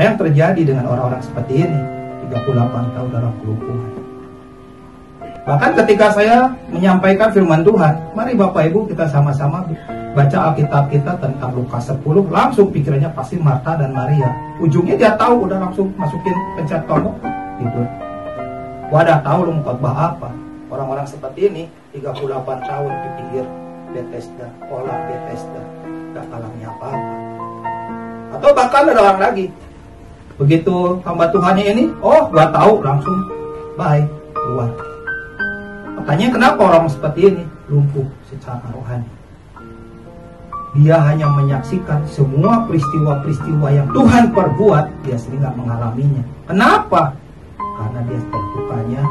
Apa yang terjadi dengan orang-orang seperti ini? 38 tahun dalam kelumpuhan. Bahkan ketika saya menyampaikan firman Tuhan, mari Bapak Ibu kita sama-sama baca Alkitab kita tentang Lukas 10, langsung pikirannya pasti Marta dan Maria. Ujungnya dia tahu udah langsung masukin pencet tombol tidur. Wadah tahu lu khotbah apa. Orang-orang seperti ini 38 tahun di pinggir Bethesda, kolam Bethesda, gak alami apa-apa. Atau bahkan ada orang lagi, begitu hamba Tuhannya ini, oh gak tahu langsung bye keluar. Pertanyaan kenapa orang seperti ini lumpuh secara rohani? Dia hanya menyaksikan semua peristiwa-peristiwa yang Tuhan perbuat, dia sering nggak mengalaminya. Kenapa? Karena dia terbukanya